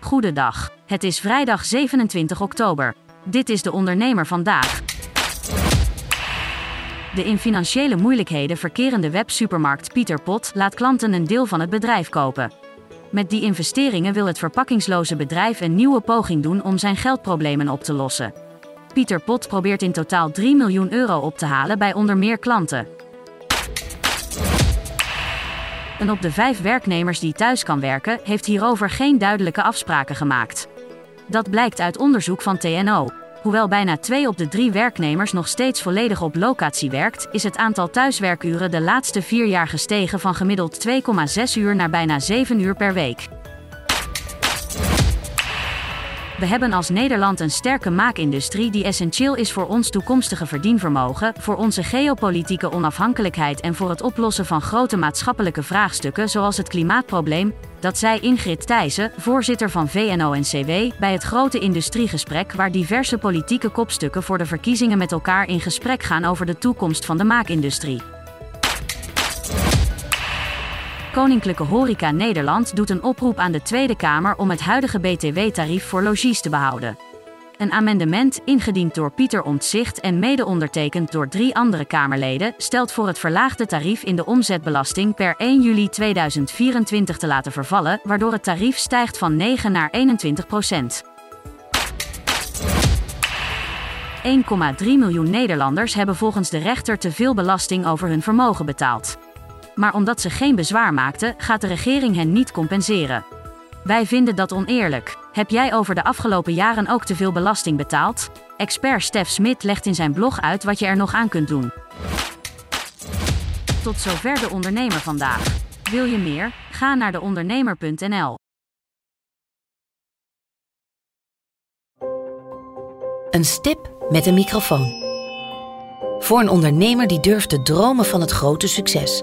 Goedendag. Het is vrijdag 27 oktober. Dit is de ondernemer vandaag. De in financiële moeilijkheden verkerende websupermarkt Pieter Pot laat klanten een deel van het bedrijf kopen. Met die investeringen wil het verpakkingsloze bedrijf een nieuwe poging doen om zijn geldproblemen op te lossen. Pieter Pot probeert in totaal 3 miljoen euro op te halen bij onder meer klanten. Een op de vijf werknemers die thuis kan werken, heeft hierover geen duidelijke afspraken gemaakt. Dat blijkt uit onderzoek van TNO. Hoewel bijna twee op de drie werknemers nog steeds volledig op locatie werkt, is het aantal thuiswerkuren de laatste vier jaar gestegen van gemiddeld 2,6 uur naar bijna 7 uur per week. We hebben als Nederland een sterke maakindustrie die essentieel is voor ons toekomstige verdienvermogen, voor onze geopolitieke onafhankelijkheid en voor het oplossen van grote maatschappelijke vraagstukken zoals het klimaatprobleem. Dat zei Ingrid Thijssen, voorzitter van VNO-NCW, bij het grote industriegesprek waar diverse politieke kopstukken voor de verkiezingen met elkaar in gesprek gaan over de toekomst van de maakindustrie. Koninklijke Horeca Nederland doet een oproep aan de Tweede Kamer om het huidige BTW-tarief voor logies te behouden. Een amendement, ingediend door Pieter Omtzigt en mede ondertekend door drie andere Kamerleden, stelt voor het verlaagde tarief in de omzetbelasting per 1 juli 2024 te laten vervallen, waardoor het tarief stijgt van 9 naar 21 procent. 1,3 miljoen Nederlanders hebben volgens de rechter te veel belasting over hun vermogen betaald. Maar omdat ze geen bezwaar maakten, gaat de regering hen niet compenseren. Wij vinden dat oneerlijk. Heb jij over de afgelopen jaren ook te veel belasting betaald? Expert Stef Smit legt in zijn blog uit wat je er nog aan kunt doen. Tot zover de ondernemer vandaag. Wil je meer? Ga naar deondernemer.nl. Een stip met een microfoon. Voor een ondernemer die durft te dromen van het grote succes.